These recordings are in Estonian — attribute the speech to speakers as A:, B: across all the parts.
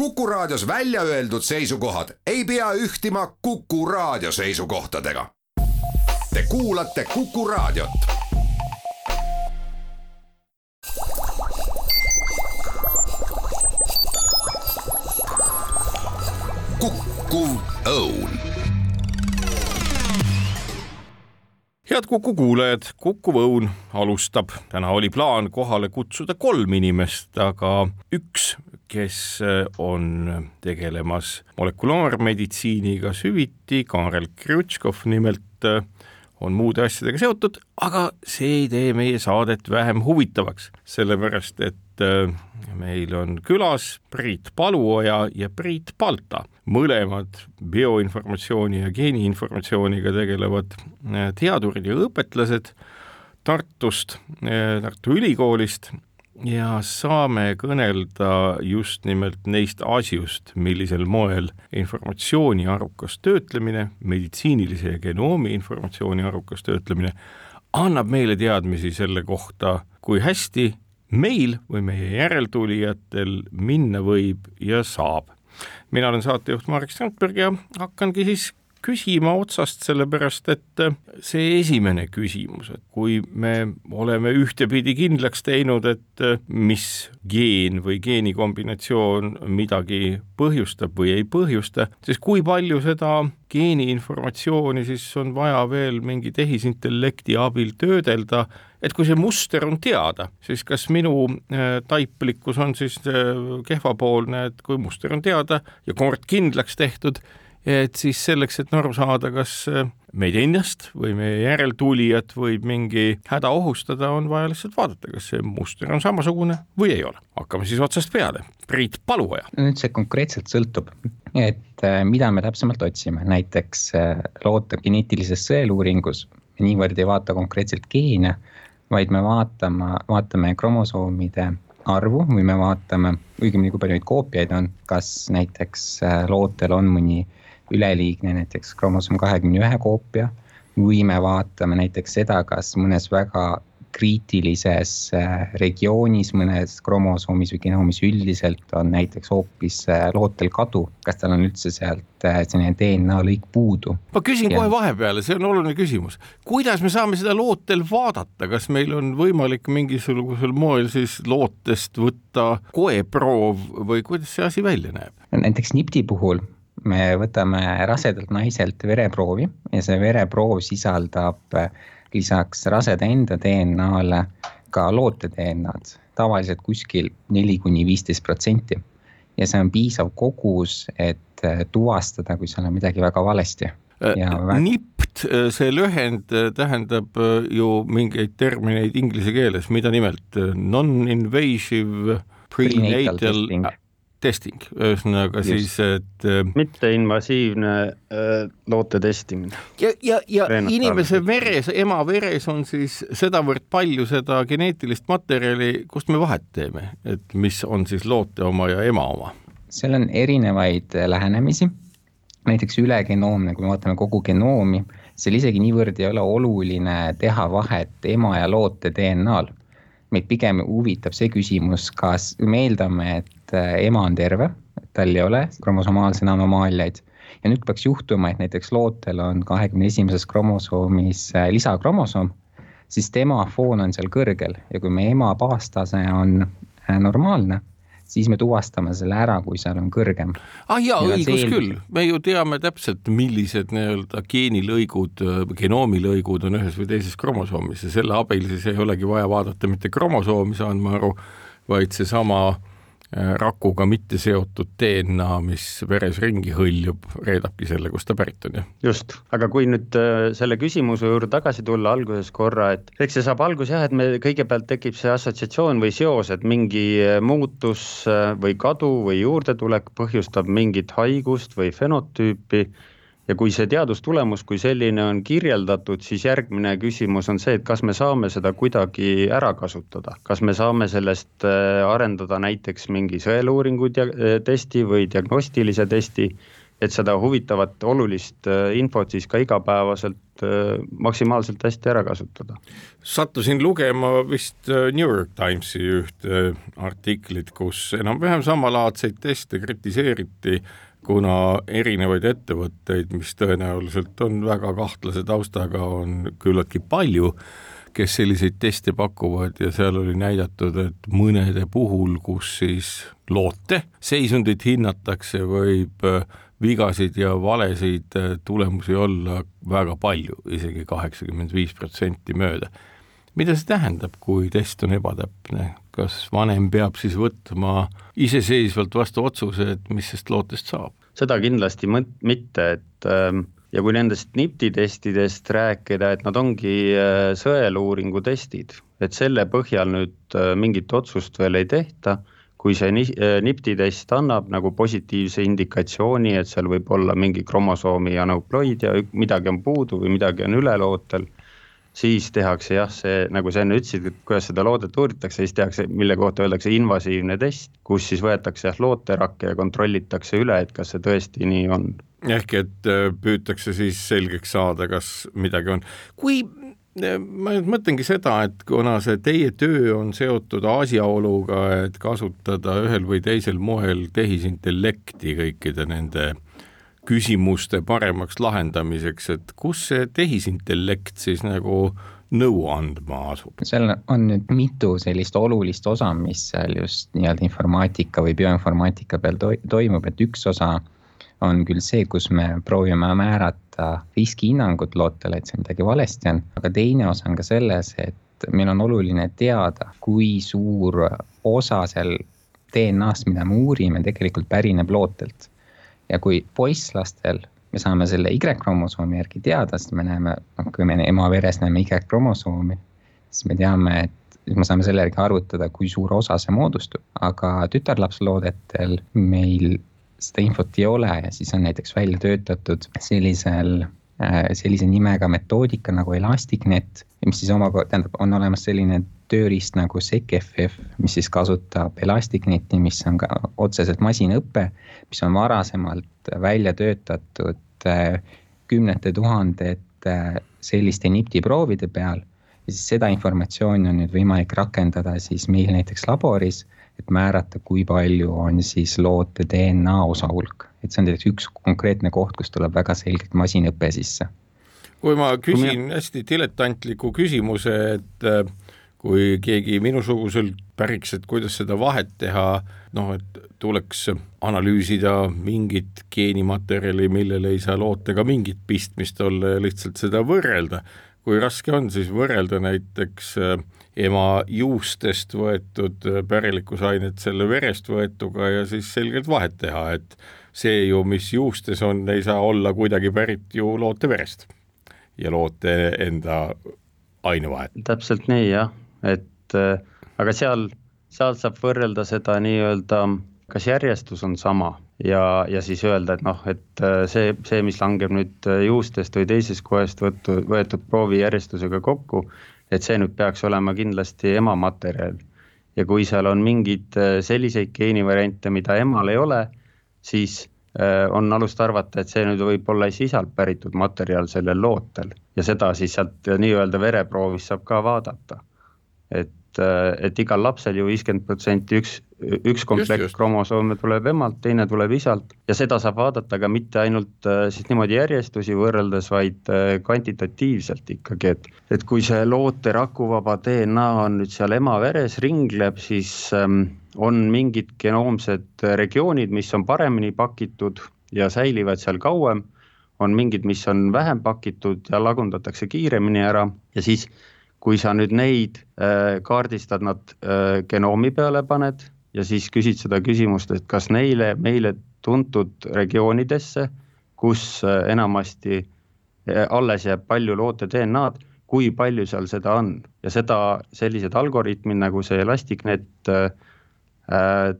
A: Kuku Raadios välja öeldud seisukohad ei pea ühtima Kuku Raadio seisukohtadega. Te kuulate Kuku Raadiot. Kuku Õun
B: head Kuku kuulajad, Kuku Õun alustab. täna oli plaan kohale kutsuda kolm inimest, aga üks, kes on tegelemas molekulaarmeditsiiniga süviti, Kaarel Krutškov nimelt, on muude asjadega seotud, aga see ei tee meie saadet vähem huvitavaks, sellepärast et meil on külas Priit Paluoja ja Priit Palta, mõlemad bioinformatsiooni ja geeniinformatsiooniga tegelevad teadurid ja õpetlased Tartust, Tartu Ülikoolist ja saame kõnelda just nimelt neist asjust, millisel moel informatsiooni arukas töötlemine, meditsiinilise ja genoomi informatsiooni arukas töötlemine annab meile teadmisi selle kohta, kui hästi meil või meie järeltulijatel minna võib ja saab. mina olen saatejuht Marek Strandberg ja hakkangi siis küsima otsast, sellepärast et see esimene küsimus, et kui me oleme ühtepidi kindlaks teinud, et mis geen või geenikombinatsioon midagi põhjustab või ei põhjusta, siis kui palju seda geeniinformatsiooni siis on vaja veel mingi tehisintellekti abil töödelda, et kui see muster on teada, siis kas minu taiplikkus on siis kehvapoolne, et kui muster on teada ja kord kindlaks tehtud, et siis selleks, et aru saada, kas äh, meid ennast või meie järeltulijat võib mingi häda ohustada, on vaja lihtsalt vaadata, kas see muster on samasugune või ei ole. hakkame siis otsast peale. Priit Paluoja.
C: nüüd see konkreetselt sõltub, et äh, mida me täpsemalt otsime, näiteks äh, loota geneetilises sõeluuringus niivõrd ei vaata konkreetselt geene, vaid me vaatame, vaatame kromosoomide arvu või me vaatame, õigemini kui palju neid koopiaid on, kas näiteks lootel on mõni äh, üleliigne näiteks kromosoom kahekümne ühe koopia või me vaatame näiteks seda, kas mõnes väga kriitilises äh, regioonis, mõnes kromosoomis või genoomis üldiselt on näiteks hoopis äh, lootel kadu, kas tal on üldse sealt äh, selline DNA lõik puudu.
B: ma küsin ja. kohe vahepeale, see on oluline küsimus, kuidas me saame seda lootel vaadata, kas meil on võimalik mingisugusel moel siis lootest võtta koeproov või kuidas see asi välja näeb?
C: näiteks nipti puhul me võtame rasedalt naiselt vereproovi ja see vereproov sisaldab äh, lisaks raseda enda DNA-le ka loote DNA-d, tavaliselt kuskil neli kuni viisteist protsenti. ja see on piisav kogus, et äh, tuvastada, kui seal on midagi väga valesti.
B: Äh, väga... NIPT, see lühend tähendab ju mingeid termineid inglise keeles, mida nimelt non-invasive prenatal testing, ühesõnaga siis, et
D: äh, mitteinvasiivne äh, loote testimine.
B: ja, ja, ja Reenat inimese veres, ema veres on siis sedavõrd palju seda geneetilist materjali, kust me vahet teeme, et mis on siis loote oma ja ema oma?
C: seal on erinevaid äh, lähenemisi, näiteks ülegenoomne, kui me vaatame kogu genoomi, seal isegi niivõrd ei ole oluline teha vahet ema ja loote DNA-l meid pigem huvitab see küsimus, kas me eeldame, et äh, ema on terve, et tal ei ole kromosomaalseid anomaaliaid ja nüüd peaks juhtuma, et näiteks lootel on kahekümne esimeses kromosoomis äh, lisakromosoom, siis tema foon on seal kõrgel. Ja kui meie ema baastase on äh, normaalne, siis me tuvastame selle ära, kui seal on kõrgem.
B: ah jaa, õigus eel... küll, me ju teame täpselt, millised nii-öelda geenilõigud, genoomilõigud on ühes või teises kromosoomis. Ja selle abil siis ei olegi vaja vaadata mitte kromosoomi, saan ma aru, vaid seesama Äh, rakuga mitte seotud DNA, mis veres ringi hõljub, reedabki selle, kust ta pärit on, jah?
D: just, aga kui nüüd äh, selle küsimuse juurde tagasi tulla alguses korra, et eks see saab alguse jah, et me kõigepealt tekib see assotsiatsioon või seos, et mingi äh, muutus või kadu või juurdetulek põhjustab mingit haigust või fenotüüpi ja kui see teadustulemus kui selline on kirjeldatud, siis järgmine küsimus on see, et kas me saame seda kuidagi ära kasutada, kas me saame sellest äh, arendada näiteks mingi sõeluuringu äh, testi või diagnostilise testi, et seda huvitavat olulist äh, infot siis ka igapäevaselt maksimaalselt hästi ära kasutada.
B: sattusin lugema vist New York Timesi ühte artiklit, kus enam-vähem samalaadseid teste kritiseeriti kuna erinevaid ettevõtteid, mis tõenäoliselt on väga kahtlase taustaga, on küllaltki palju, kes selliseid teste pakuvad ja seal oli näidatud, et mõnede puhul, kus siis loote seisundit hinnatakse, võib äh, vigasid ja valesid äh, tulemusi olla väga palju isegi, isegi kaheksakümmend viis protsenti mööda. mida see tähendab, kui test on ebatäpne, kas vanem peab siis võtma iseseisvalt vastu otsuse, et mis sellest lootest saab?
D: seda kindlasti mitte, et ähm, ja kui nendest NIPT-i testidest rääkida, et nad ongi äh, sõeluuringu testid, et selle põhjal nüüd äh, mingit otsust veel ei tehta, kui see NIPT-i äh, test annab nagu positiivse indikatsiooni, et seal võib olla mingi kromosoomi aneuploid ja midagi on puudu või midagi on ülelootel siis tehakse jah, see nagu sa enne ütlesid, kuidas seda loodet uuritakse, siis tehakse, mille kohta öeldakse invasiivne test, kus siis võetakse jah looterakke ja kontrollitakse üle, et kas see tõesti nii on.
B: ehk et äh, püütakse siis selgeks saada, kas midagi on, kui äh, ma nüüd mõtlengi seda, et kuna see teie töö on seotud asjaoluga, et kasutada ühel või teisel moel tehisintellekti kõikide nende äh, küsimuste paremaks lahendamiseks, et kus see tehisintellekt siis nagu nõu andma asub?
C: seal on nüüd mitu sellist olulist osa, mis seal just nii-öelda informaatika või bioinformaatika peal to toimub, et üks osa on küll see, kus me proovime määrata riskihinnangut lootele, et seal midagi valesti on, aga teine osa on ka selles, et meil on oluline teada, kui suur osa seal DNA-st, mida me uurime, tegelikult pärineb lootelt ja kui poisslastel me saame selle Y-kromosoomi järgi teada, sest me näeme, noh, kui me ema veres näeme Y-kromosoomi, siis me teame, et siis me saame selle järgi arvutada, kui suur osa see moodustub, aga tütarlapsloodetel meil seda infot ei ole ja siis on näiteks välja töötatud sellisel, äh, sellise nimega metoodika nagu ElasticNet, mis siis omakorda, tähendab, on olemas selline tööriist nagu SecFF, mis siis kasutab ElasticNeti, mis on ka otseselt masinõpe, mis on varasemalt välja töötatud äh, kümnete tuhandete selliste NIPT-i proovide peal ja siis seda informatsiooni on nüüd võimalik rakendada siis meil näiteks laboris, et määrata, kui palju on siis loote DNA osa hulk. et see on näiteks üks konkreetne koht, kus tuleb väga selgelt masinõpe sisse.
B: kui ma küsin hästi diletantliku küsimuse, et äh, kui keegi minusugusel päriks, et kuidas seda vahet teha, noh, et tuleks analüüsida mingit geenimaterjali, millel ei saa lootega mingit pistmist olla ja lihtsalt seda võrrelda. kui raske on siis võrrelda näiteks äh, ema juustest võetud äh, pärilikkusainet selle verest võetuga ja siis selgelt vahet teha, et see ju, mis juustes on, ei saa olla kuidagi pärit ju loote verest ja loote enda ainevahet.
D: täpselt nii jah et äh, aga seal, seal saab võrrelda seda nii-öelda, kas järjestus on sama ja, ja siis öelda, et noh, et äh, see, see, mis langeb nüüd äh, juustest või teisest kohast võetud, võetud proovi järjestusega kokku, et see nüüd peaks olema kindlasti emamaterjal. ja kui seal on mingeid selliseid geenivariante, mida emal ei ole, siis on alust arvata, et see nüüd võib olla sisalt päritud materjal sellel lootel ja seda siis sealt nii-öelda vereproovist saab ka vaadata et, äh, et igal lapsel ju viiskümmend protsenti üks, üks komplekt kromosoome tuleb emalt, teine tuleb isalt. Ja seda saab vaadata ka mitte ainult äh, siis niimoodi järjestusi võrreldes, vaid äh, kvantitatiivselt ikkagi, et, et kui see loote rakuvaba DNA on nüüd seal ema veres ringleb, siis ähm, on mingid genoomsed regioonid, mis on paremini pakitud ja säilivad seal kauem, on mingid, mis on vähem pakitud ja lagundatakse kiiremini ära. Ja siis kui sa nüüd neid äh, kaardistad, nad äh, genoomi peale paned ja siis küsid seda küsimust, et kas neile meile tuntud regioonidesse, kus äh, enamasti alles jääb palju loote DNA-d, kui palju seal seda on? Ja seda sellised algoritmid nagu see ElasticNet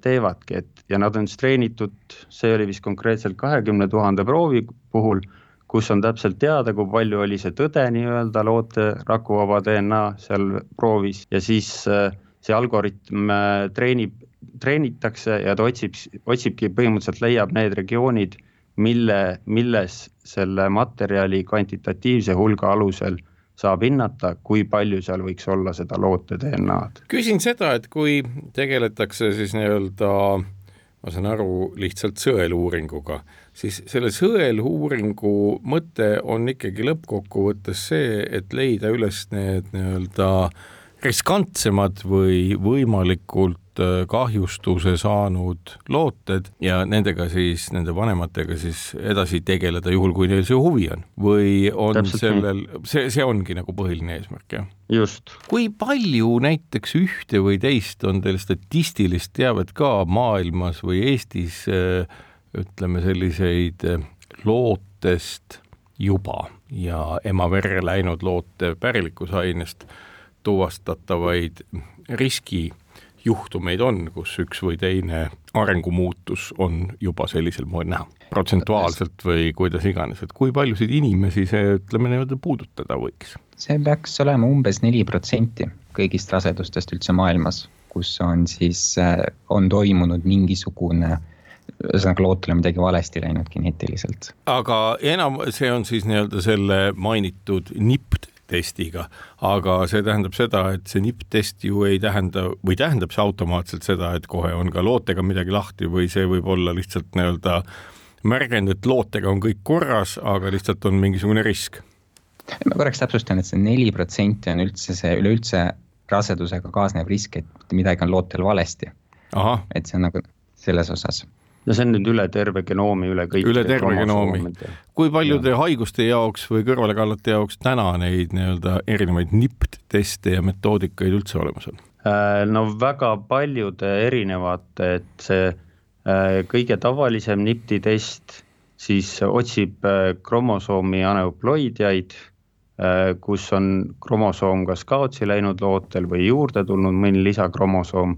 D: teevadki, et ja nad on treenitud, see oli vist konkreetselt kahekümne tuhande proovi puhul kus on täpselt teada, kui palju oli see tõde nii-öelda loote rakuvaba DNA seal proovis ja siis äh, see algoritm äh, treenib, treenitakse ja ta otsib, otsibki põhimõtteliselt leiab need regioonid, mille, milles selle materjali kvantitatiivse hulga alusel saab hinnata, kui palju seal võiks olla seda loote DNA-d.
B: küsin seda, et kui tegeletakse siis nii-öelda ma saan aru, lihtsalt sõeluuringuga, siis selle sõeluuringu mõte on ikkagi lõppkokkuvõttes see, et leida üles need nii-öelda riskantsemad või võimalikult Äh, kahjustuse saanud looted ja nendega siis, nende vanematega siis edasi tegeleda, juhul kui neil see huvi on? või on Täpselt sellel, see, see ongi nagu põhiline eesmärk, jah?
D: just.
B: kui palju näiteks ühte või teist on teil statistilist teavet ka maailmas või Eestis äh, ütleme selliseid äh, lootest juba ja ema verre läinud loote pärilikkusainest tuvastatavaid riski juhtumeid on, kus üks või teine arengumuutus on juba sellisel moel näha, protsentuaalselt või kuidas iganes, et kui paljusid inimesi see, ütleme niimoodi, puudutada võiks?
C: see peaks olema umbes neli protsenti kõigist rasedustest üldse maailmas, kus on siis, äh, on toimunud mingisugune ühesõnaga lootele midagi valesti läinud geneetiliselt.
B: aga enam, see on siis nii-öelda selle mainitud nipt testiga, aga see tähendab seda, et see nipptest ju ei tähenda või tähendab see automaatselt seda, et kohe on ka lootega midagi lahti või see võib olla lihtsalt nii-öelda märgend, et lootega on kõik korras, aga lihtsalt on mingisugune risk.
C: ma korraks täpsustan, et see neli protsenti on üldse see üleüldse rasedusega kaasnev risk, et midagi on lootel valesti. et see on nagu selles osas
D: no see on nüüd üle terve genoomi, üle kõik.
B: üle terve genoomi. kui paljude ja. haiguste jaoks või kõrvalekallete jaoks täna neid nii-öelda erinevaid NIPT-teste ja metoodikaid üldse olemas on?
D: Äh, no väga paljude erinevate, et see äh, kõige tavalisem NIPT-i test siis otsib äh, kromosoomi aneuploidiaid, kus on kromosoom kas kaotsi läinud lootel või juurde tulnud mõni lisakromosoom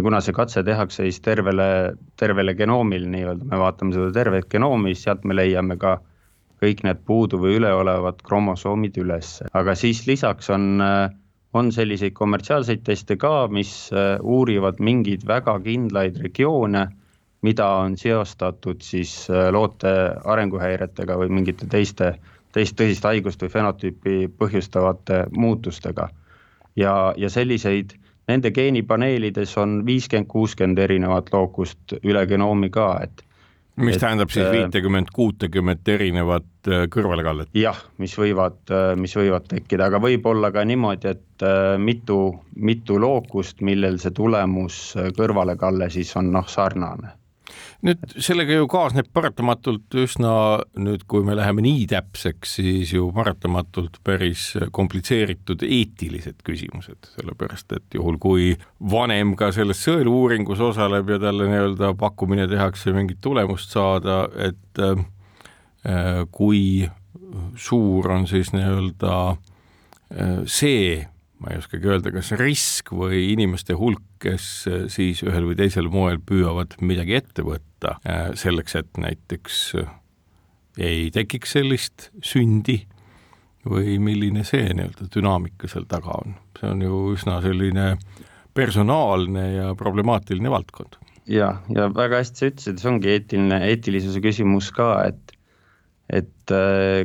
D: ja kuna see katse tehakse siis tervele, tervele genoomil nii-öelda, me vaatame seda tervet genoomi, sealt me leiame ka kõik need puudu või üleolevad kromosoomid üles, aga siis lisaks on, on selliseid kommertsiaalseid teste ka, mis äh, uurivad mingeid väga kindlaid regioone, mida on seostatud siis äh, loote arenguhäiretega või mingite teiste, teist tõsist haigust või fenotüüpi põhjustavate muutustega. ja, ja selliseid nende geenipaneelides on viiskümmend, kuuskümmend erinevat lookust üle genoomi ka, et
B: mis et, tähendab siis äh, viitekümmet, kuutekümmet erinevat äh, kõrvalekallet?
D: jah, mis võivad, äh, mis võivad tekkida, aga võib olla ka niimoodi, et mitu, mitu lookust, millel see tulemus kõrvalekalle siis on noh, sarnane
B: nüüd sellega ju kaasneb paratamatult üsna nüüd, kui me läheme nii täpseks, siis ju paratamatult päris komplitseeritud eetilised küsimused, sellepärast et juhul, kui vanem ka selles sõeluuringus osaleb ja talle nii-öelda pakkumine tehakse mingit tulemust saada, et äh, kui suur on siis nii-öelda äh, see ma ei oskagi öelda, kas risk või inimeste hulk, kes äh, siis ühel või teisel moel püüavad midagi ette võtta äh, selleks, et näiteks äh, ei tekiks sellist sündi või milline see nii-öelda dünaamika seal taga on, see on ju üsna selline personaalne ja problemaatiline valdkond.
D: ja, ja väga hästi sa ütlesid, see ongi eetiline, eetilisuse küsimus ka, et et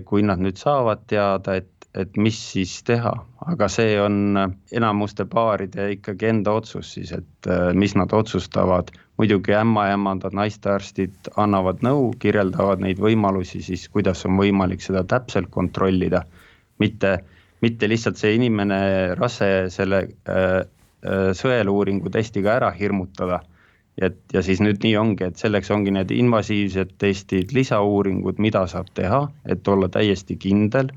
D: kui nad nüüd saavad teada, et et mis siis teha, aga see on enamuste paaride ikkagi enda otsus siis, et äh, mis nad otsustavad. muidugi ämmaemandad, naistearstid annavad nõu, kirjeldavad neid võimalusi siis, kuidas on võimalik seda täpselt kontrollida. mitte, mitte lihtsalt see inimene, rase selle äh, äh, sõeluuringu testiga ära hirmutada et ja siis nüüd nii ongi, et selleks ongi need invasiivsed testid, lisauuringud, mida saab teha, et olla täiesti kindel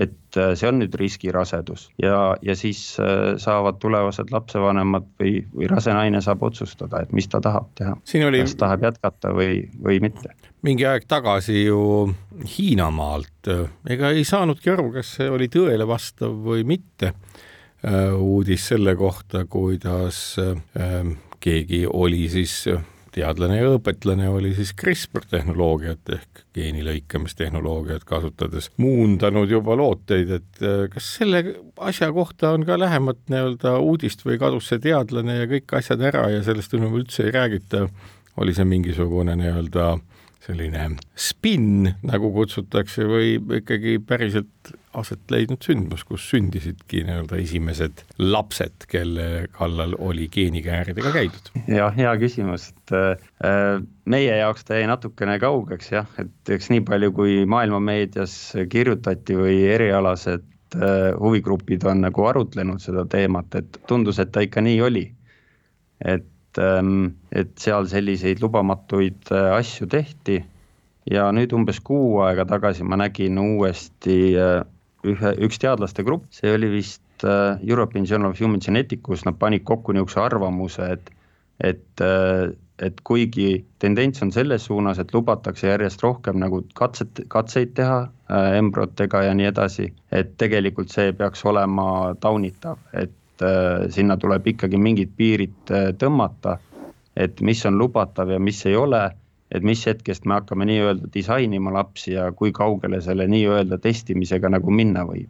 D: et äh, see on nüüd riskirasedus ja, ja siis äh, saavad tulevased lapsevanemad või, või rase naine saab otsustada, et mis ta tahab teha. Oli... kas tahab jätkata või, või mitte.
B: mingi aeg tagasi ju Hiinamaalt, äh, ega ei saanudki aru, kas see oli tõele vastav või mitte, uudis selle kohta, kuidas keegi oli siis teadlane ja õpetlane oli siis CRISPR tehnoloogiat ehk geeni lõikamistehnoloogiat kasutades muundanud juba looteid, et äh, kas selle asja kohta on ka lähemat nii-öelda uudist või kadus see teadlane ja kõik asjad ära ja sellest enam üldse ei räägita, oli see mingisugune nii-öelda selline spinn, nagu kutsutakse, või ikkagi päriselt aset leidnud sündmus, kus sündisidki nii-öelda esimesed lapsed, kelle kallal oli geenikääridega käidud?
D: jah, hea küsimus, et äh, meie jaoks ta jäi natukene kaugeks jah, et eks nii palju, kui maailmameedias kirjutati või erialased äh, huvigrupid on nagu arutlenud seda teemat, et tundus, et ta ikka nii oli. et Ähm, et seal selliseid lubamatuid äh, asju tehti. ja nüüd umbes kuu aega tagasi ma nägin uuesti äh, ühe, üks teadlaste grupp, see oli vist äh, European Journal of Human Genetics, kus nad panid kokku niisuguse arvamuse, et, et, et kuigi tendents on selles suunas, et lubatakse järjest rohkem nagu katset, katseid teha embrüotega ja nii edasi, et tegelikult see peaks olema taunitav, et et äh, sinna tuleb ikkagi mingid piirid äh, tõmmata, et mis on lubatav ja mis ei ole, et mis hetkest me hakkame nii-öelda disainima lapsi ja kui kaugele selle nii-öelda testimisega nagu minna võib.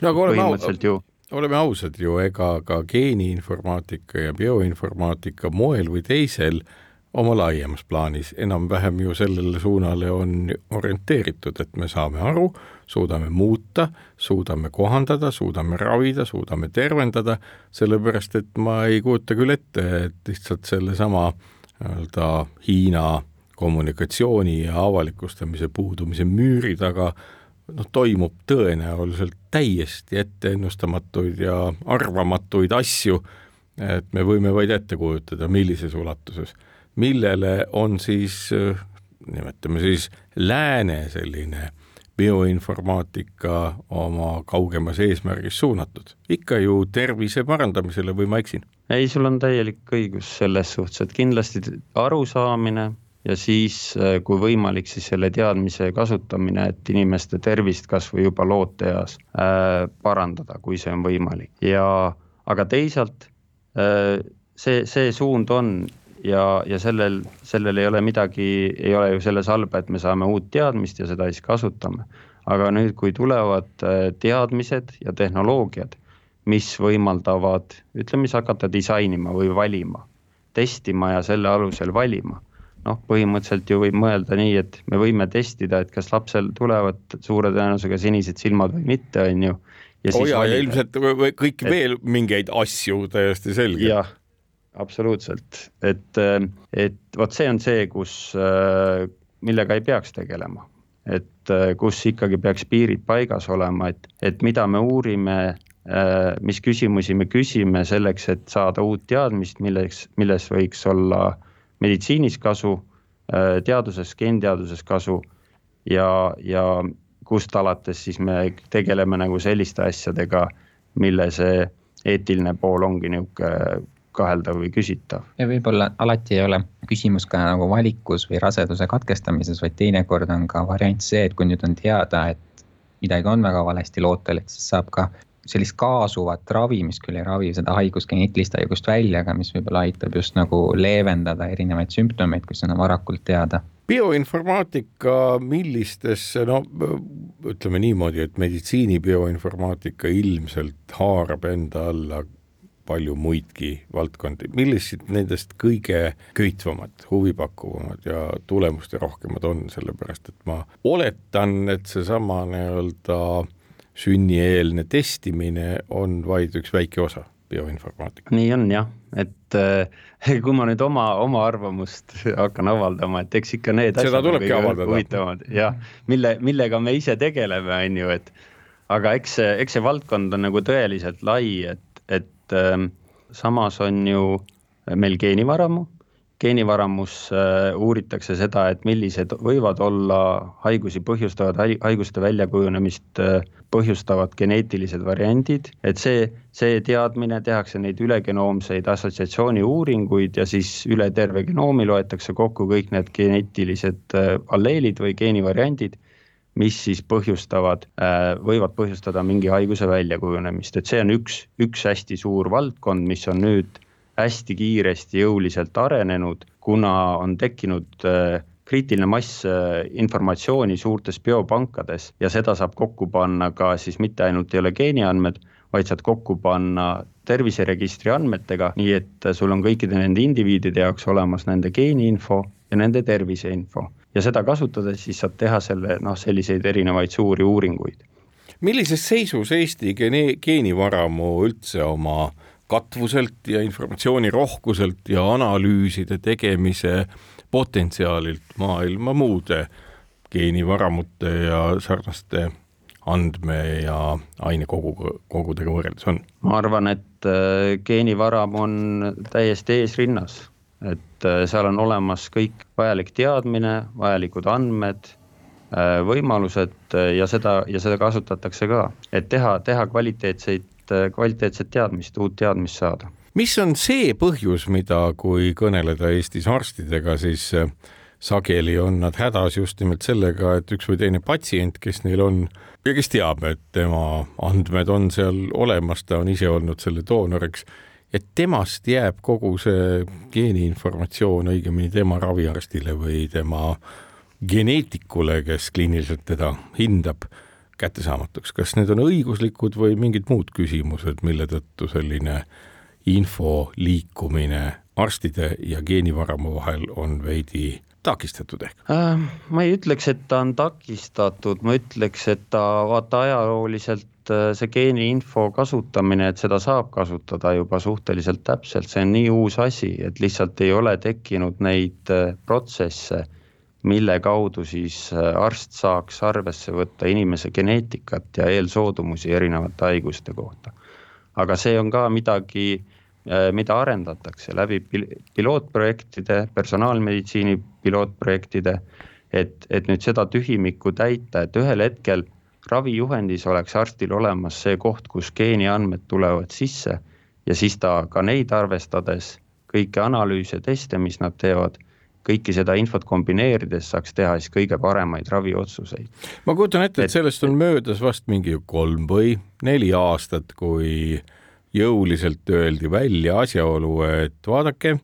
B: no aga oleme põhimõtteliselt ju oleme ausad ju, ega ka geeniinformaatika ja bioinformaatika moel või teisel oma laiemas plaanis enam-vähem ju sellele suunale on orienteeritud, et me saame aru, suudame muuta, suudame kohandada, suudame ravida, suudame tervendada, sellepärast et ma ei kujuta küll ette, et lihtsalt sellesama nii-öelda Hiina kommunikatsiooni ja avalikustamise puudumise müüri taga noh, toimub tõenäoliselt täiesti etteennustamatuid ja arvamatuid asju, et me võime vaid ette kujutada, millises ulatuses, millele on siis nimetame siis lääne selline bioinformaatika oma kaugemas eesmärgis suunatud? ikka ju tervise parandamisele või ma eksin?
D: ei, sul on täielik õigus selles suhtes, et kindlasti arusaamine ja siis, äh, kui võimalik, siis selle teadmise kasutamine, et inimeste tervist kasvõi juba looteeas äh, parandada, kui see on võimalik ja aga teisalt äh, see, see suund on ja, ja sellel, sellel ei ole midagi, ei ole ju selles halba, et me saame uut teadmist ja seda siis kasutame. aga nüüd, kui tulevad äh, teadmised ja tehnoloogiad, mis võimaldavad, ütleme siis hakata disainima või valima, testima ja selle alusel valima noh, põhimõtteliselt ju võib mõelda nii, et me võime testida, et kas lapsel tulevad suure tõenäosusega sinised silmad või mitte, on ju.
B: ja oh ja, ja ilmselt kõik et, veel mingeid asju täiesti selge.
D: jah, absoluutselt, et, et vot see on see, kus, millega ei peaks tegelema. et kus ikkagi peaks piirid paigas olema, et, et mida me uurime, mis küsimusi me küsime selleks, et saada uut teadmist, milleks, milles võiks olla meditsiinis kasu, teaduses, geenteaduses kasu ja, ja kust alates siis me tegeleme nagu selliste asjadega, mille see eetiline pool ongi niisugune kaheldav või küsitav.
C: ja võib-olla alati ei ole küsimus ka nagu valikus või raseduse katkestamises, vaid teinekord on ka variant see, et kui nüüd on teada, et midagi on väga valesti lootel, et siis saab ka sellist kaasuvat ravi, mis küll ei ravi seda haigust, geneetilist haigust välja, aga mis võib-olla aitab just nagu leevendada erinevaid sümptomeid, kui seda varakult teada
B: bioinformaatika, millistesse, no ütleme niimoodi, et meditsiini bioinformaatika ilmselt haarab enda alla palju muidki valdkondi, millised nendest kõige köitvamad, huvipakkuvamad ja tulemusterohkemad on, sellepärast et ma oletan, et seesama nii-öelda sünnieelne testimine on vaid üks väike osa bioinformaatika.
D: nii on jah, et äh, kui ma nüüd oma, oma arvamust hakkan avaldama, et eks ikka need
B: seda tulebki avaldada.
D: jah, mille, millega me ise tegeleme, on ju, et aga eks see, eks see valdkond on nagu tõeliselt lai, et, et Ähm, samas on ju meil geenivaramu, geenivaramus äh, uuritakse seda, et millised võivad olla haigusi põhjustavad, haiguste väljakujunemist äh, põhjustavad geneetilised variandid, et see, see teadmine, tehakse neid ülegenoomseid assotsiatsiooni uuringuid ja siis üle terve genoomi loetakse kokku kõik need geneetilised äh, alleelid või geenivariandid mis siis põhjustavad, äh, võivad põhjustada mingi haiguse väljakujunemist, et see on üks, üks hästi suur valdkond, mis on nüüd hästi kiiresti jõuliselt arenenud, kuna on tekkinud äh, kriitiline mass äh, informatsiooni suurtes biopankades ja seda saab kokku panna ka siis mitte ainult ei ole geeniandmed, vaid saad kokku panna terviseregistri andmetega, nii et sul on kõikide nende indiviidide jaoks olemas nende geeniinfo ja nende terviseinfo. Ja seda kasutades siis saab teha selle noh, selliseid erinevaid suuri uuringuid.
B: millises seisus Eesti geene-, geenivaramu üldse oma katvuselt ja informatsiooni rohkuselt ja analüüside tegemise potentsiaalilt maailma muude geenivaramute ja sarnaste andme- ja ainekogu, kogudega võrreldes on?
D: ma arvan, et äh, geenivaram on täiesti eesrinnas, et äh, seal on olemas kõik vajalik teadmine, vajalikud andmed, äh, võimalused ja seda, ja seda kasutatakse ka, et teha, teha kvaliteetseid, kvaliteetset teadmist, uut teadmist saada.
B: mis on see põhjus, mida, kui kõneleda Eestis arstidega, siis sageli on nad hädas just nimelt sellega, et üks või teine patsient, kes neil on ja kes teab, et tema andmed on seal olemas, ta on ise olnud selle doonoriks, et temast jääb kogu see geeniinformatsioon, õigemini tema raviarstile või tema geneetikule, kes kliiniliselt teda hindab, kättesaamatuks. kas need on õiguslikud või mingid muud küsimused, mille tõttu selline info liikumine arstide ja geenivaramu vahel on veidi takistatud ehk
D: äh,? ma ei ütleks, et ta on takistatud, ma ütleks, et ta vaata ajalooliselt äh, see geeniinfo kasutamine, et seda saab kasutada juba suhteliselt täpselt, see on nii uus asi, et lihtsalt ei ole tekkinud neid äh, protsesse, mille kaudu siis äh, arst saaks arvesse võtta inimese geneetikat ja eelsoodumusi erinevate haiguste kohta. aga see on ka midagi mida arendatakse läbi pil pilootprojektide, personaalmeditsiini pilootprojektide, et, et nüüd seda tühimikku täita, et ühel hetkel ravijuhendis oleks arstil olemas see koht, kus geeniandmed tulevad sisse ja siis ta ka neid arvestades, kõiki analüüse, teste, mis nad teevad, kõike seda infot kombineerides saaks teha siis kõige paremaid raviotsuseid.
B: ma kujutan ette, et sellest on möödas vast mingi kolm või neli aastat, kui jõuliselt öeldi välja asjaolu, et vaadake,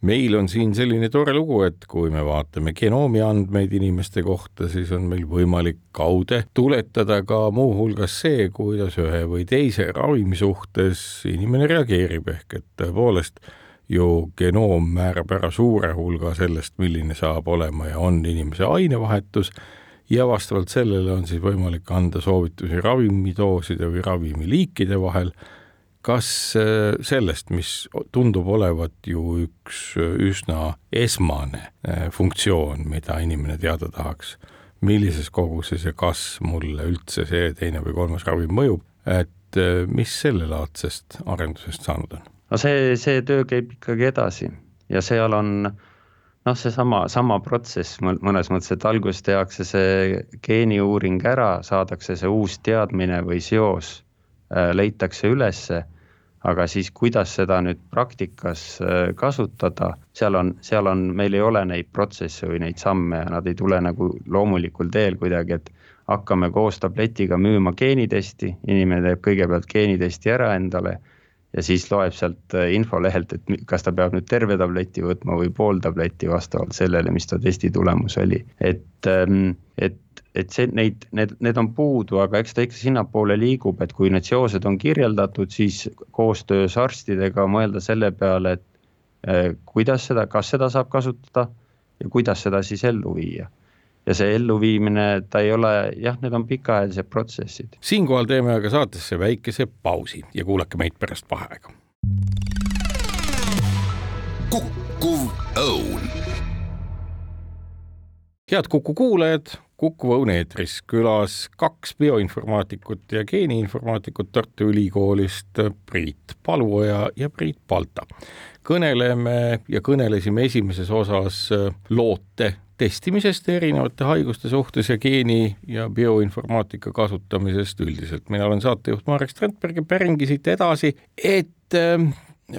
B: meil on siin selline tore lugu, et kui me vaatame genoomi andmeid inimeste kohta, siis on meil võimalik kaude tuletada ka muuhulgas see, kuidas ühe või teise ravimi suhtes inimene reageerib, ehk et tõepoolest ju genoom määrab ära suure hulga sellest, milline saab olema ja on inimese ainevahetus. Ja vastavalt sellele on siis võimalik anda soovitusi ravimidooside või ravimiliikide vahel kas äh, sellest, mis tundub olevat ju üks äh, üsna esmane äh, funktsioon, mida inimene teada tahaks, millises koguses ja kas mulle üldse see teine või kolmas ravim mõjub, et mis sellelaadsest arendusest saanud on?
D: no see, see töö käib ikkagi edasi ja seal on noh, seesama, sama protsess mõnes mõttes, et alguses tehakse see geeniuuring ära, saadakse see uus teadmine või seos, leitakse ülesse aga siis, kuidas seda nüüd praktikas äh, kasutada, seal on, seal on, meil ei ole neid protsesse või neid samme ja nad ei tule nagu loomulikul teel kuidagi, et hakkame koos tabletiga müüma geenitesti, inimene teeb kõigepealt geenitesti ära endale ja siis loeb sealt äh, infolehelt, et kas ta peab nüüd terve tableti võtma või pool tabletti vastavalt sellele, mis ta testi tulemus oli, et, ähm, et et see, neid, need, need on puudu, aga eks ta ikka sinnapoole liigub, et kui need seosed on kirjeldatud, siis koostöös arstidega mõelda selle peale, et eh, kuidas seda, kas seda saab kasutada ja kuidas seda siis ellu viia ja see elluviimine, ta ei ole, jah, need on pikaajalised protsessid.
B: siinkohal teeme aga saatesse väikese pausi ja kuulake meid pärast vaheaega.
A: kukkuv õun.
B: head Kuku kuulajad Kuku Õun eetris külas kaks bioinformaatikut ja geeniinformaatikut Tartu Ülikoolist, Priit Paluoja ja Priit Palta. kõneleme ja kõnelesime esimeses osas loote testimisest erinevate haiguste suhtes ja geeni ja bioinformaatika kasutamisest üldiselt. mina olen saatejuht Marek Strandberg ja päringi siit edasi, et äh,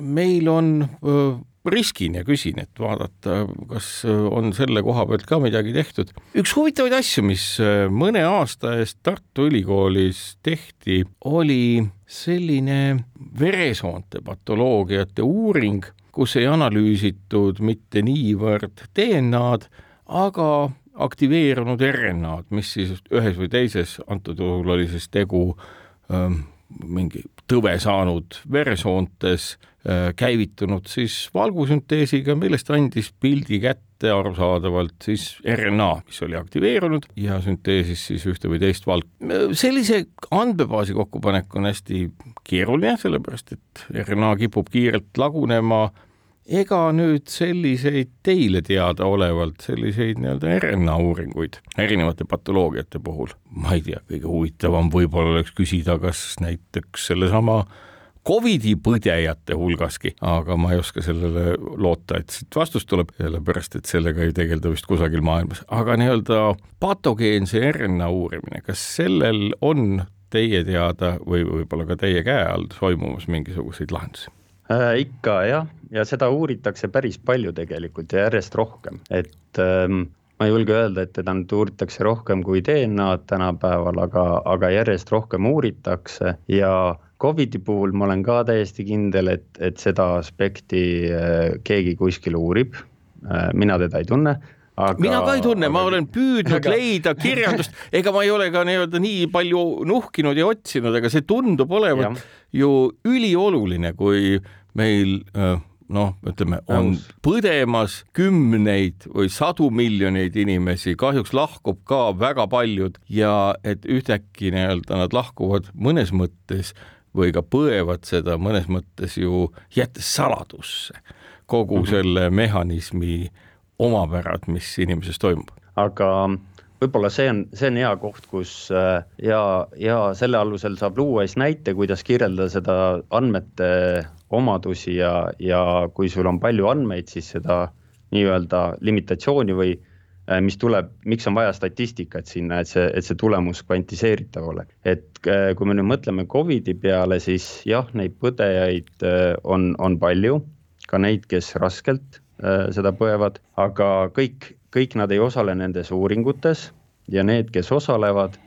B: meil on äh, riskin ja küsin, et vaadata, kas on selle koha pealt ka midagi tehtud. üks huvitavaid asju, mis äh, mõne aasta eest Tartu Ülikoolis tehti, oli selline veresoonte patoloogiate uuring, kus ei analüüsitud mitte niivõrd DNA-d, aga aktiveerunud RNA-d, mis siis ühes või teises, antud juhul oli siis tegu ähm, mingi tõve saanud veresoontes äh, käivitunud siis valgusünteesiga, millest andis pildi kätte arusaadavalt siis RNA, mis oli aktiveerunud ja sünteesis siis ühte või teist valk. sellise andmebaasi kokkupanek on hästi keeruline, sellepärast et RNA kipub kiirelt lagunema ega nüüd selliseid teile teadaolevalt selliseid nii-öelda RNA uuringuid erinevate patoloogiate puhul, ma ei tea, kõige huvitavam võib-olla oleks küsida, kas näiteks sellesama Covidi põdejate hulgaski, aga ma ei oska sellele loota, et siit vastus tuleb, sellepärast et sellega ei tegelda vist kusagil maailmas, aga nii-öelda patogeense RNA uurimine, kas sellel on teie teada või võib-olla ka teie käe all toimumas mingisuguseid lahendusi?
D: äh,? ikka jah, ja seda uuritakse päris palju tegelikult ja järjest rohkem, et ähm, ma ei julge öelda, et teda nüüd uuritakse rohkem kui DNA-d tänapäeval, aga, aga järjest rohkem uuritakse ja Covidi puhul ma olen ka täiesti kindel, et, et seda aspekti äh, keegi kuskil uurib äh,. mina teda ei tunne aga.
B: mina ka ei tunne, ma olen püüdnud aga... leida kirjandust, ega ma ei ole ka nii-öelda nii palju nuhkinud ja otsinud, aga see tundub olevat ju ülioluline, kui meil noh, ütleme, on põdemas kümneid või sadu miljoneid inimesi, kahjuks lahkub ka väga paljud ja et ühtäkki nii-öelda nad lahkuvad mõnes mõttes või ka põevad seda mõnes mõttes ju jättes saladusse kogu mm -hmm. selle mehhanismi omapärad, mis inimeses toimub.
D: aga võib-olla see on, see on hea koht, kus ja, ja selle alusel saab luua siis näite, kuidas kirjeldada seda andmete omadusi ja, ja kui sul on palju andmeid, siis seda nii-öelda limitatsiooni või äh, mis tuleb, miks on vaja statistikat sinna, et see, et see tulemus kvantiseeritav oleks. et äh, kui me nüüd mõtleme Covidi peale, siis jah, neid põdejaid äh, on, on palju, ka neid, kes raskelt seda põevad, aga kõik, kõik nad ei osale nendes uuringutes ja need, kes osalevad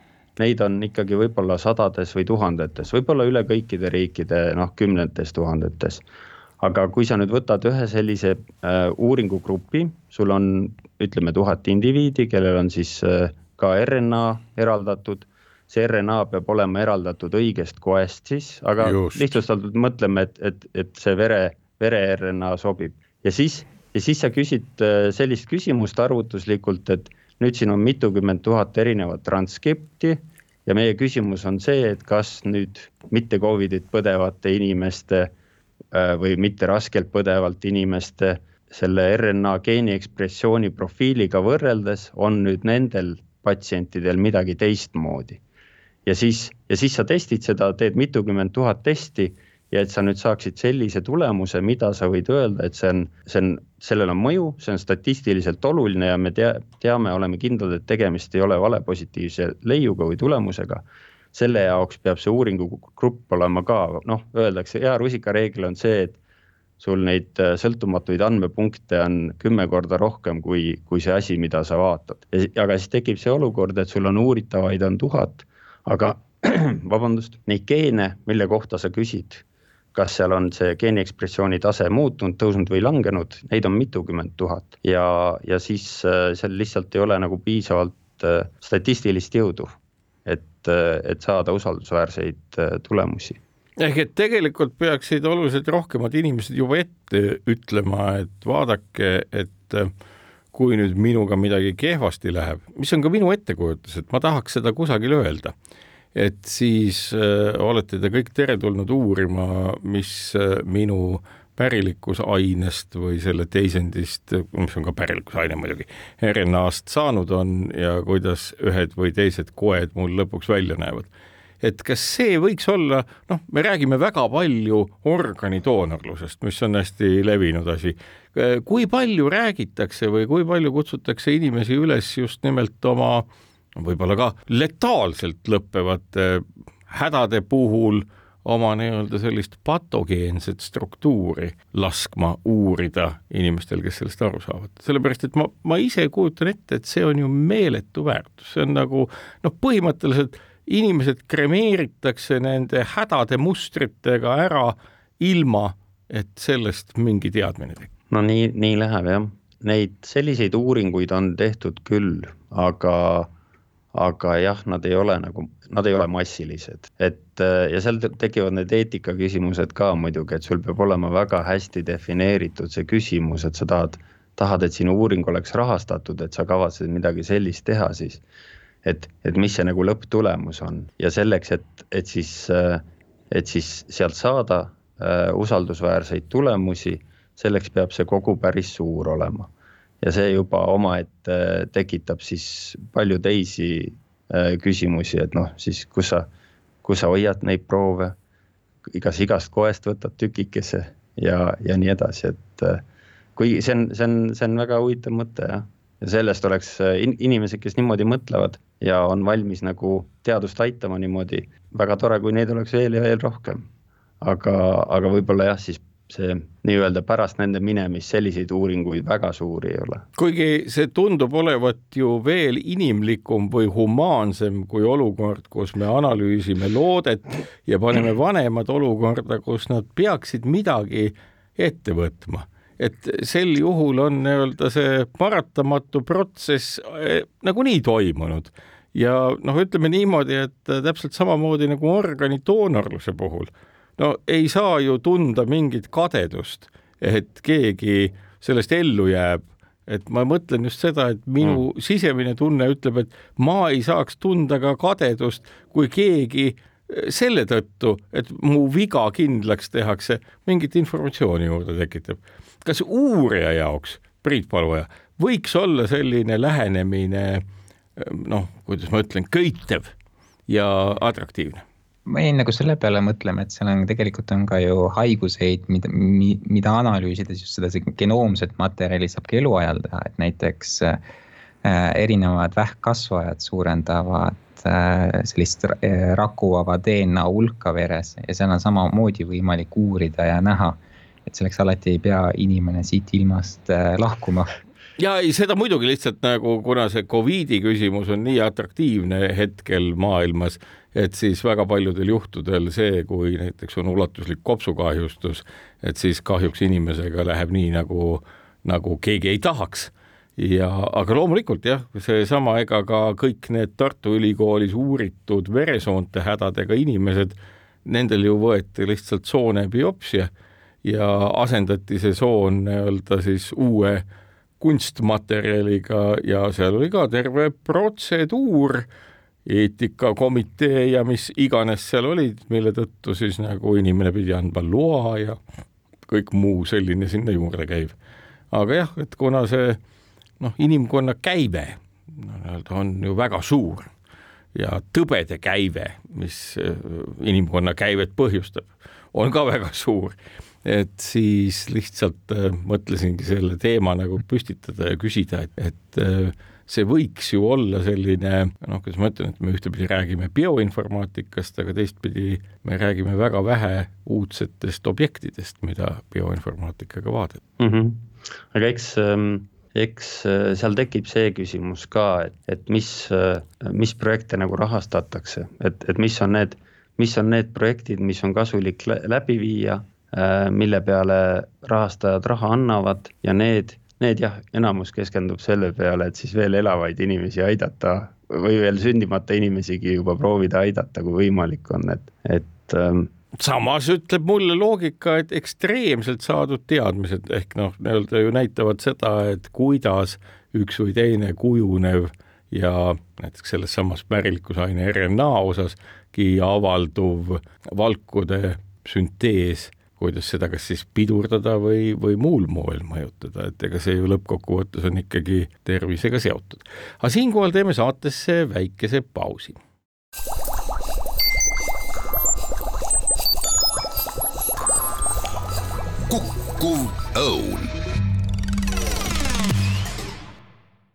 D: neid on ikkagi võib-olla sadades või tuhandetes, võib-olla üle kõikide riikide noh, kümnetes tuhandetes. aga kui sa nüüd võtad ühe sellise äh, uuringugrupi, sul on ütleme tuhat indiviidi, kellel on siis äh, ka RNA eraldatud see RNA peab olema eraldatud õigest koest siis, aga Just. lihtsustatult mõtleme, et, et, et see vere, vere RNA sobib ja siis, ja siis sa küsid äh, sellist küsimust arvutuslikult, et nüüd siin on mitukümmend tuhat erinevat transkripti ja meie küsimus on see, et kas nüüd mitte Covidit põdevate inimeste äh, või mitte raskelt põdevalt inimeste selle RNA geeni ekspressiooni profiiliga võrreldes on nüüd nendel patsientidel midagi teistmoodi. ja siis, ja siis sa testid seda, teed mitukümmend tuhat testi ja et sa nüüd saaksid sellise tulemuse, mida sa võid öelda, et see on, see on, sellel on mõju, see on statistiliselt oluline ja me tea, teame, oleme kindlad, et tegemist ei ole valepositiivse leiuga või tulemusega. selle jaoks peab see uuringugrupp olema ka, noh, öeldakse, hea rusikareegel on see, et sul neid äh, sõltumatuid andmepunkte on kümme korda rohkem kui, kui see asi, mida sa vaatad. aga siis tekib see olukord, et sul on uuritavaid on tuhat, aga vabandust, neid geene, mille kohta sa küsid kas seal on see geeniekspressiooni tase muutunud, tõusnud või langenud, neid on mitukümmend tuhat. Ja, ja siis äh, seal lihtsalt ei ole nagu piisavalt äh, statistilist jõudu, et, äh, et saada usaldusväärseid tulemusi.
B: Ehk et tegelikult peaksid oluliselt rohkemad inimesed juba ette ütlema, et vaadake, et kui nüüd minuga midagi kehvasti läheb, mis on ka minu ettekujutus, et ma tahaks seda kusagil öelda et siis äh, olete te kõik teretulnud uurima, mis äh, minu pärilikkusainest või selle teisendist, mis on ka pärilikkusaine muidugi, RNA-st saanud on ja kuidas ühed või teised koed mul lõpuks välja näevad. et kas see võiks olla, noh, me räägime väga palju organidoonorlusest, mis on hästi levinud asi. kui palju räägitakse või kui palju kutsutakse inimesi üles just nimelt oma äh, võib-olla ka letaalselt lõppevate hädade puhul oma nii-öelda sellist patogeenset struktuuri laskma uurida inimestel, kes sellest aru saavad. sellepärast, et ma, ma ise kujutan ette, et see on ju meeletu väärtus, see on nagu noh, põhimõtteliselt inimesed kremeeritakse nende hädade mustritega ära, ilma et sellest mingi teadmine tekib.
D: no nii, nii läheb jah, neid selliseid uuringuid on tehtud küll, aga aga jah, nad ei ole nagu, nad ei ole massilised, et äh, ja seal tekivad need eetikaküsimused ka muidugi, et sul peab olema väga hästi defineeritud see küsimus, et sa tahad tahad, et sinu uuring oleks rahastatud, et sa kavatsed midagi sellist teha, siis et, et mis see nagu lõpptulemus on ja selleks, et, et siis, et siis sealt saada äh, usaldusväärseid tulemusi, selleks peab see kogu päris suur olema. Ja see juba omaette tekitab siis palju teisi äh, küsimusi, et noh, siis kus sa, kus sa hoiad neid proove, kas igast koest võtad tükikese ja, ja nii edasi, et äh, kui see on, see on, see on väga huvitav mõte jah ja sellest oleks äh, in, inimesed, kes niimoodi mõtlevad ja on valmis nagu teadust aitama niimoodi, väga tore, kui neid oleks veel ja veel rohkem. aga, aga võib-olla jah, siis see nii-öelda pärast nende minemist selliseid uuringuid väga suuri ei ole.
B: kuigi see tundub olevat ju veel inimlikum või humaansem kui olukord, kus me analüüsime loodet ja paneme vanemad olukorda, kus nad peaksid midagi ette võtma. Et sel juhul on nii-öelda see paratamatu protsess eh, nagunii toimunud. Ja noh, ütleme niimoodi, et täpselt samamoodi nagu organidoonorluse puhul, no ei saa ju tunda mingit kadedust, et keegi sellest ellu jääb, et ma mõtlen just seda, et minu mm. sisemine tunne ütleb, et ma ei saaks tunda ka kadedust, kui keegi eh, selle tõttu, et mu viga kindlaks tehakse, mingit informatsiooni juurde tekitab kas uurija jaoks, Priit Paluja, võiks olla selline lähenemine noh, kuidas ma ütlen, köitev ja atraktiivne?
C: Ma jäin nagu selle peale mõtlema, et seal on tegelikult on ka ju haiguseid, mida, mida analüüsides just seda genoomset materjali saab ka eluajal teha, et näiteks äh, erinevad vähkkasvajad suurendavad äh, sellist äh, rakuvaba DNA hulka veres ja seal on samamoodi võimalik uurida ja näha et selleks alati ei pea inimene siit ilmast äh, lahkuma
B: ja ei, seda muidugi lihtsalt nagu, kuna see Covidi küsimus on nii atraktiivne hetkel maailmas, et siis väga paljudel juhtudel see, kui näiteks on ulatuslik kopsukahjustus, et siis kahjuks inimesega läheb nii, nagu, nagu keegi ei tahaks. Ja, aga loomulikult jah, seesama, ega ka kõik need Tartu Ülikoolis uuritud veresoonte hädadega inimesed, nendel ju võeti lihtsalt soone biopsia ja asendati see soon nii-öelda siis uue kunstmaterjaliga ja seal oli ka terve protseduur, eetikakomitee ja mis iganes seal olid, mille tõttu siis nagu inimene pidi andma loa ja kõik muu selline sinna juurde käiv. aga jah, et kuna see noh, inimkonna käive nii-öelda on ju väga suur ja tõbede käive, mis äh, inimkonna käivet põhjustab, on ka väga suur et siis lihtsalt äh, mõtlesingi selle teema nagu püstitada ja küsida, et, et äh, see võiks ju olla selline noh, kuidas ma ütlen, et me ühtepidi räägime bioinformaatikast, aga teistpidi me räägime väga vähe uudsetest objektidest, mida bioinformaatikaga vaadata
D: mm. -hmm. aga eks ähm eks äh, seal tekib see küsimus ka, et, et mis, mis projekte nagu rahastatakse, et, et mis on need, mis on need projektid, mis on kasulik läbi viia mille peale rahastajad raha annavad ja need, need jah, enamus keskendub selle peale, et siis veel elavaid inimesi aidata või veel sündimata inimesigi juba proovida aidata, kui võimalik on, et, et ähm,
B: samas ütleb mulle loogika, et ekstreemselt saadud teadmised ehk noh, nii-öelda ju näitavad seda, et kuidas üks või teine kujunev ja näiteks selles samas märilikusaine RNA osaski avalduv valkude süntees kuidas seda kas siis pidurdada või, või muul moel mõjutada, et ega see ju lõppkokkuvõttes on ikkagi tervisega seotud. aga siinkohal teeme saatesse väikese pausi.
A: kukkuv õun.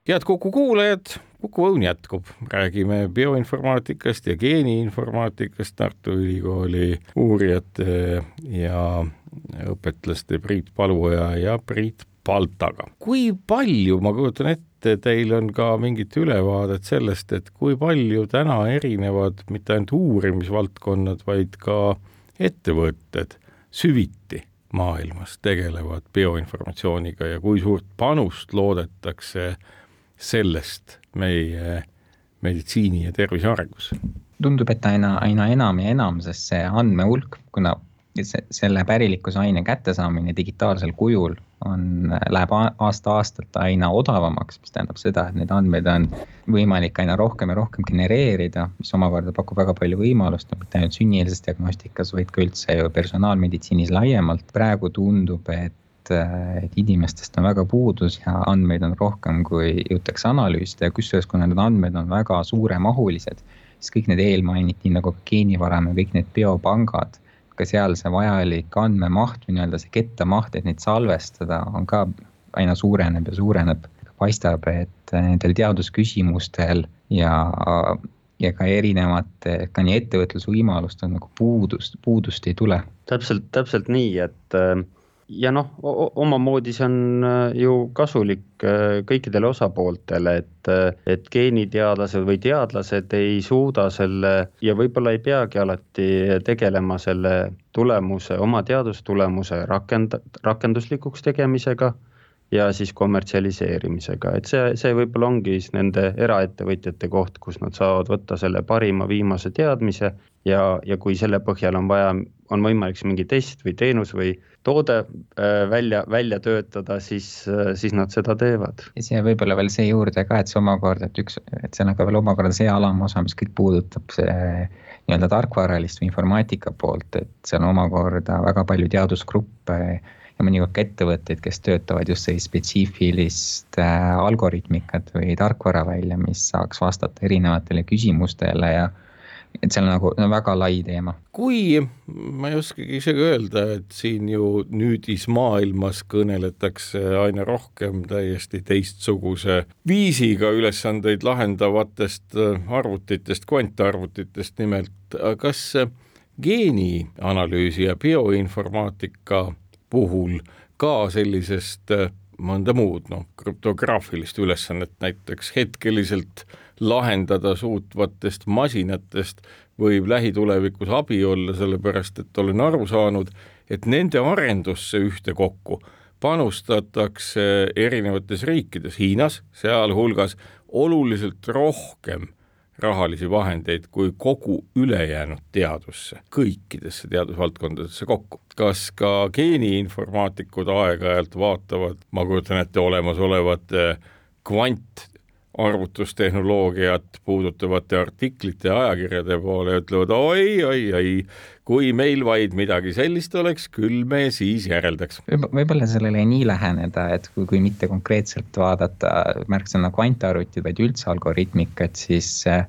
B: head Kuku kuulajad Kuku Õun jätkub, räägime bioinformaatikast ja geeniinformaatikast Tartu Ülikooli uurijate ja õpetlaste Priit Paluoja ja Priit Paltaga. kui palju, ma kujutan ette, teil on ka mingit ülevaadet sellest, et kui palju täna erinevad mitte ainult uurimisvaldkonnad, vaid ka ettevõtted süviti maailmas tegelevad bioinformatsiooniga ja kui suurt panust loodetakse sellest meie meditsiini ja tervise arengus?
C: tundub, et aina, aina enam ja enam, sest see andmehulk, kuna selle pärilikkusaine kättesaamine digitaalsel kujul on, läheb aasta-aastalt aina odavamaks, mis tähendab seda, et neid andmeid on võimalik aina rohkem ja rohkem genereerida, mis omakorda pakub väga palju võimalust, mitte ainult sünnieelses diagnostikas, vaid ka üldse ju personaalmeditsiinis laiemalt. praegu tundub, et et inimestest on väga puudus ja andmeid on rohkem, kui jõutakse analüüsida ja kusjuures, kuna need andmed on väga suuremahulised, siis kõik need eelmainid, nii nagu geenivarem ja kõik need biopangad ka seal see vajalik andmemaht või nii-öelda see kettamaht, et neid salvestada, on ka aina suureneb ja suureneb. paistab, et nendel teadusküsimustel ja, ja ka erinevate, ka nii ettevõtlusvõimalustel nagu puudust, puudust ei tule.
D: täpselt, täpselt nii, et ja noh, omamoodi see on äh, ju kasulik äh, kõikidele osapooltele, et, äh, et geeniteadlased või teadlased ei suuda selle ja võib-olla ei peagi alati tegelema selle tulemuse, oma teadustulemuse rakend-, rakenduslikuks tegemisega ja siis kommertsialiseerimisega, et see, see võib-olla ongi siis nende eraettevõtjate koht, kus nad saavad võtta selle parima viimase teadmise ja, ja kui selle põhjal on vaja, on võimalik siis mingi test või teenus või toode äh, välja, välja töötada, siis, äh, siis nad seda teevad.
C: ja siia võib-olla veel see juurde ka, et see omakorda, et üks, et see on aga veel omakorda see alamosa, mis kõik puudutab see nii-öelda tarkvaralist või informaatika poolt, et see on omakorda väga palju teadusgruppe ja mõnikord ka ettevõtteid, kes töötavad just sellist spetsiifilist äh, algoritmikat või tarkvara välja, mis saaks vastata erinevatele küsimustele ja et seal nagu no, väga lai teema.
B: kui, ma ei oskagi isegi öelda, et siin ju nüüdismaailmas kõneletakse aina rohkem täiesti teistsuguse viisiga ülesandeid lahendavatest äh, arvutitest, kvantarvutitest nimelt, kas geenianalüüsi ja bioinformaatika puhul ka sellisest äh, mõnda muud, noh, krüptograafilist ülesannet näiteks. Hetkeliselt lahendada suutvatest masinatest võib lähitulevikus abi olla, sellepärast et olen aru saanud, et nende arendusse ühtekokku panustatakse erinevates riikides, Hiinas sealhulgas, oluliselt rohkem rahalisi vahendeid kui kogu ülejäänud teadusse, kõikidesse teadusvaldkondadesse kokku. kas ka geeniinformaatikud aeg-ajalt vaatavad, ma kujutan ette, olemasolevate kvant arvutustehnoloogiat puudutavate artiklite ja ajakirjade poole ütlevad oi-oi-oi, kui meil vaid midagi sellist oleks, küll me siis järeldaks
C: Võib. võib-olla sellele nii läheneda, et kui, kui mitte konkreetselt vaadata märksõna kvantarvutid, vaid üldse algoritmikat, siis äh,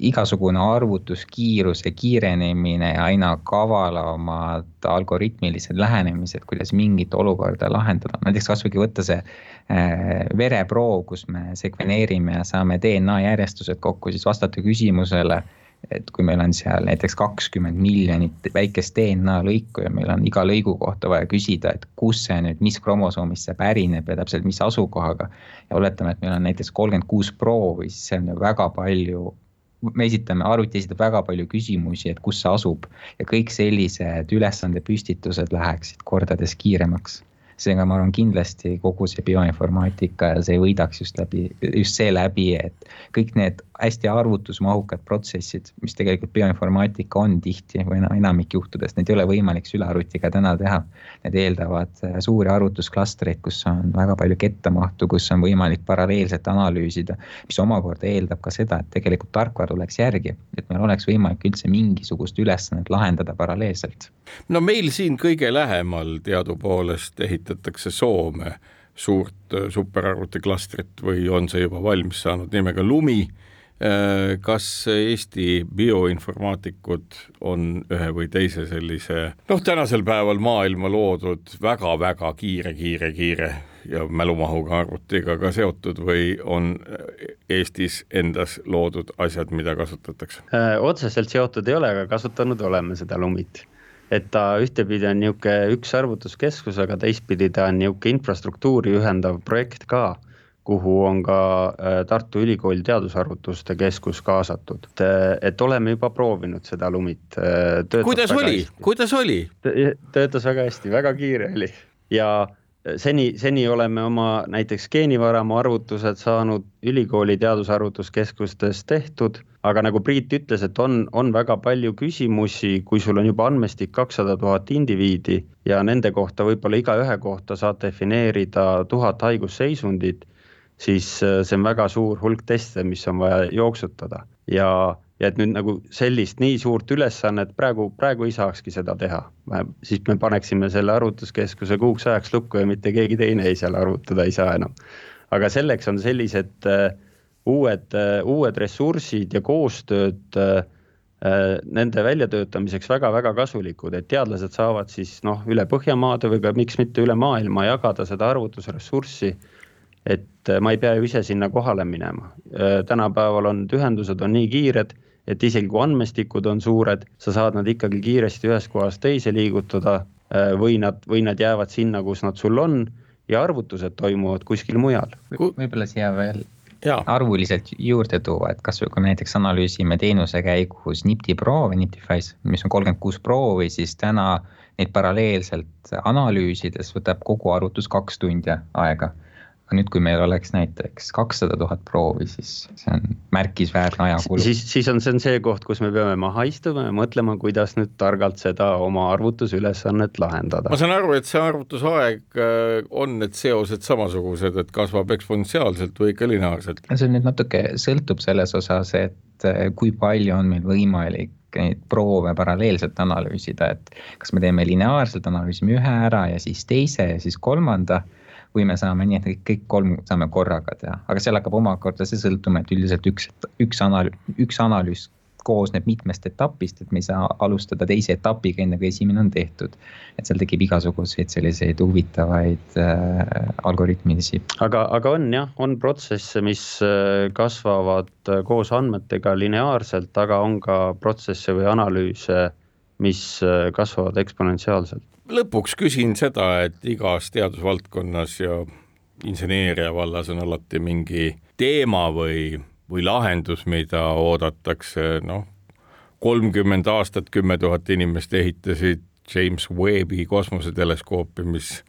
C: igasugune arvutuskiiruse kiirenemine ja aina kavalamad algoritmilised lähenemised, kuidas mingit olukorda lahendada, näiteks kasvõi võtta see äh, vereproov, kus me sekveneerime ja saame DNA järjestused kokku, siis vastata küsimusele, et kui meil on seal näiteks kakskümmend miljonit väikest DNA lõiku ja meil on iga lõigu kohta vaja küsida, et kus see nüüd, mis kromosoomist see pärineb ja täpselt mis asukohaga. ja oletame, et meil on näiteks kolmkümmend kuus proovi, siis see on ju väga palju me esitame, arvuti esitab väga palju küsimusi, et kus see asub. Ja kõik sellised ülesandepüstitused läheksid kordades kiiremaks. Seega ma arvan kindlasti kogu see bioinformaatika ja see võidaks just läbi, just seeläbi, et kõik need hästi arvutusmahukad protsessid, mis tegelikult bioinformaatika on tihti või enamik juhtudest, need ei ole võimalik sülearvutiga täna teha. Need eeldavad äh, suuri arvutusklastreid, kus on väga palju kettamahtu, kus on võimalik paralleelselt analüüsida, mis omakorda eeldab ka seda, et tegelikult tarkvara tuleks järgi, et meil oleks võimalik üldse mingisugust ülesannet lahendada paralleelselt.
B: no meil siin kõige lähemal teadupoolest ehitatakse Soome suurt äh, superarvutiklastrit või on see juba valmis saanud nimega Lumi kas Eesti bioinformaatikud on ühe või teise sellise noh, tänasel päeval maailma loodud väga-väga kiire, kiire, kiire ja mälumahuga arvutiga ka seotud või on Eestis endas loodud asjad, mida kasutatakse?
D: Äh, otseselt seotud ei ole, aga kasutanud oleme seda Lumit et ta ühtepidi on niisugune üks arvutuskeskus, aga teistpidi ta on niisugune infrastruktuuri ühendav projekt ka kuhu on ka äh, Tartu Ülikooli Teadusarvutuste Keskus kaasatud. et oleme juba proovinud seda Lumit.
B: Äh, kuidas oli, kuidas oli?
D: töötas väga hästi, väga kiire oli ja seni, seni oleme oma näiteks geenivaramu arvutused saanud ülikooli teadusarvutuskeskustes tehtud, aga nagu Priit ütles, et on, on väga palju küsimusi, kui sul on juba andmestik kakssada tuhat indiviidi ja nende kohta võib-olla igaühe kohta saad defineerida tuhat haigusseisundit, siis äh, see on väga suur hulk teste, mis on vaja jooksutada ja ja et nüüd nagu sellist nii suurt ülesannet praegu, praegu ei saakski seda teha. siis me paneksime selle arvutuskeskuse kuuks ajaks lukku ja mitte keegi teine ei seal arvutada ei saa enam. aga selleks on sellised uh, uued uh,, uued ressursid ja koostööd nende väljatöötamiseks väga-väga kasulikud, et teadlased saavad siis noh, üle Põhjamaade või ka miks mitte üle maailma jagada seda arvutusressurssi et ma ei pea ju ise sinna kohale minema. tänapäeval on ühendused on nii kiired et isegi kui andmestikud on suured, sa saad nad ikkagi kiiresti ühest kohast teise liigutada äh, või nad, või nad jäävad sinna, kus nad sul on ja arvutused toimuvad kuskil mujal.
C: võib-olla siia veel ja. arvuliselt juurde tuua, et kasvõi kui näiteks analüüsime teenuse käigus NIPT-i proove, NIPTifies, mis on kolmkümmend kuus proovi, siis täna neid paralleelselt analüüsides võtab kogu arvutus kaks tundi aega aga nüüd, kui meil oleks näiteks kakssada tuhat proovi, siis see on märkisväärne ajakulu.
D: siis, siis on, see on see koht, kus me peame maha istuma ja mõtlema, kuidas nüüd targalt seda oma arvutusülesannet lahendada.
B: ma saan aru, et see arvutusaeg äh, on need seosed samasugused, et kasvab eksponentsiaalselt või ikka lineaarselt?
C: see nüüd natuke sõltub selles osas, et äh, kui palju on meil võimalik neid proove paralleelselt analüüsida, et kas me teeme lineaarselt, analüüsime ühe ära ja siis teise ja siis kolmanda või me saame nii, et kõik kolm saame korraga teha, aga seal hakkab omakorda see sõltuma, et üldiselt üks, üks analüüs, üks analüüs koosneb mitmest etapist, et me ei saa alustada teise etapiga, enne kui esimene on tehtud. et seal tekib igasuguseid selliseid huvitavaid äh, algoritmilisi.
D: aga, aga on jah, on protsesse, mis äh, kasvavad äh, koos andmetega lineaarselt, aga on ka protsesse või analüüse, mis äh, kasvavad eksponentsiaalselt
B: lõpuks küsin seda, et igas teadusvaldkonnas ja inseneeria vallas on alati mingi teema või, või lahendus, mida oodatakse, noh, kolmkümmend aastat, kümme tuhat inimest ehitasid James Webbi kosmoseteleskoopi, mis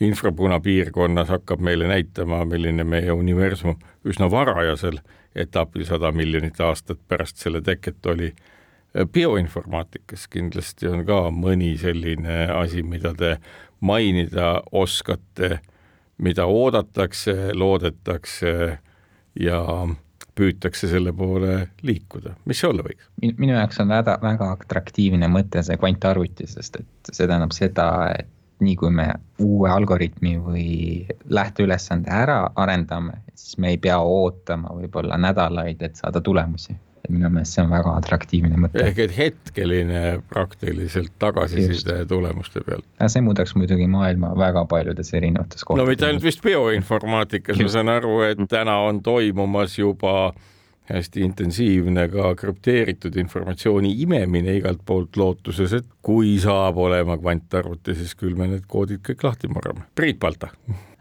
B: infrapunapiirkonnas hakkab meile näitama, milline meie universum üsna varajasel etapil, sada miljonit aastat pärast selle teket oli bioinformaatikas kindlasti on ka mõni selline asi, mida te mainida oskate, mida oodatakse, loodetakse ja püütakse selle poole liikuda, mis see olla võiks?
C: minu jaoks on väga, väga atraktiivne mõte see kvantarvuti, sest et see tähendab seda, et nii kui me uue algoritmi või lähteülesande ära arendame, siis me ei pea ootama võib-olla nädalaid, et saada tulemusi et minu meelest see on väga atraktiivne mõte.
B: ehk et hetkeline praktiliselt tagasiside tulemuste pealt.
C: see muudaks muidugi maailma väga paljudes erinevates kohtades.
B: no mitte ainult vist bioinformaatikas, ma saan aru, et täna on toimumas juba hästi intensiivne ka krüpteeritud informatsiooni imemine igalt poolt lootuses, et kui saab olema kvantarvuti, siis küll me need koodid kõik lahti murrame. Priit Palta.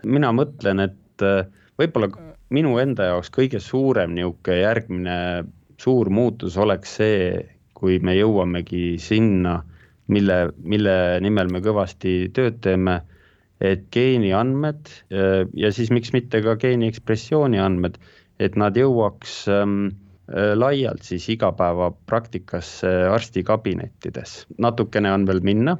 D: mina mõtlen, et äh, võib-olla minu enda jaoks kõige suurem niisugune järgmine suur muutus oleks see, kui me jõuamegi sinna, mille, mille nimel me kõvasti tööd teeme, et geeniandmed ja siis miks mitte ka geeni ekspressiooni andmed, et nad jõuaks ähm, laialt siis igapäevapraktikasse arstikabinettides. natukene on veel minna,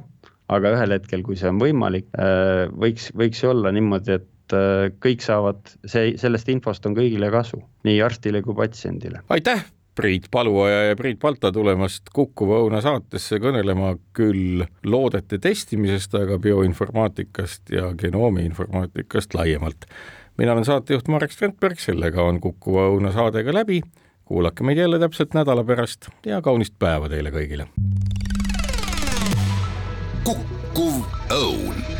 D: aga ühel hetkel, kui see on võimalik, äh, võiks, võiks olla niimoodi, et äh, kõik saavad, see, sellest infost on kõigile kasu, nii arstile kui patsiendile.
B: aitäh Priit Paluoja ja Priit Palta tulemast Kukkuva Õuna saatesse kõnelema küll loodete testimisest, aga bioinformaatikast ja genoomi informaatikast laiemalt. mina olen saatejuht Marek Strandberg, sellega on Kukkuva Õuna saade ka läbi. kuulake meid jälle täpselt nädala pärast ja kaunist päeva teile kõigile.
A: kukkuv õun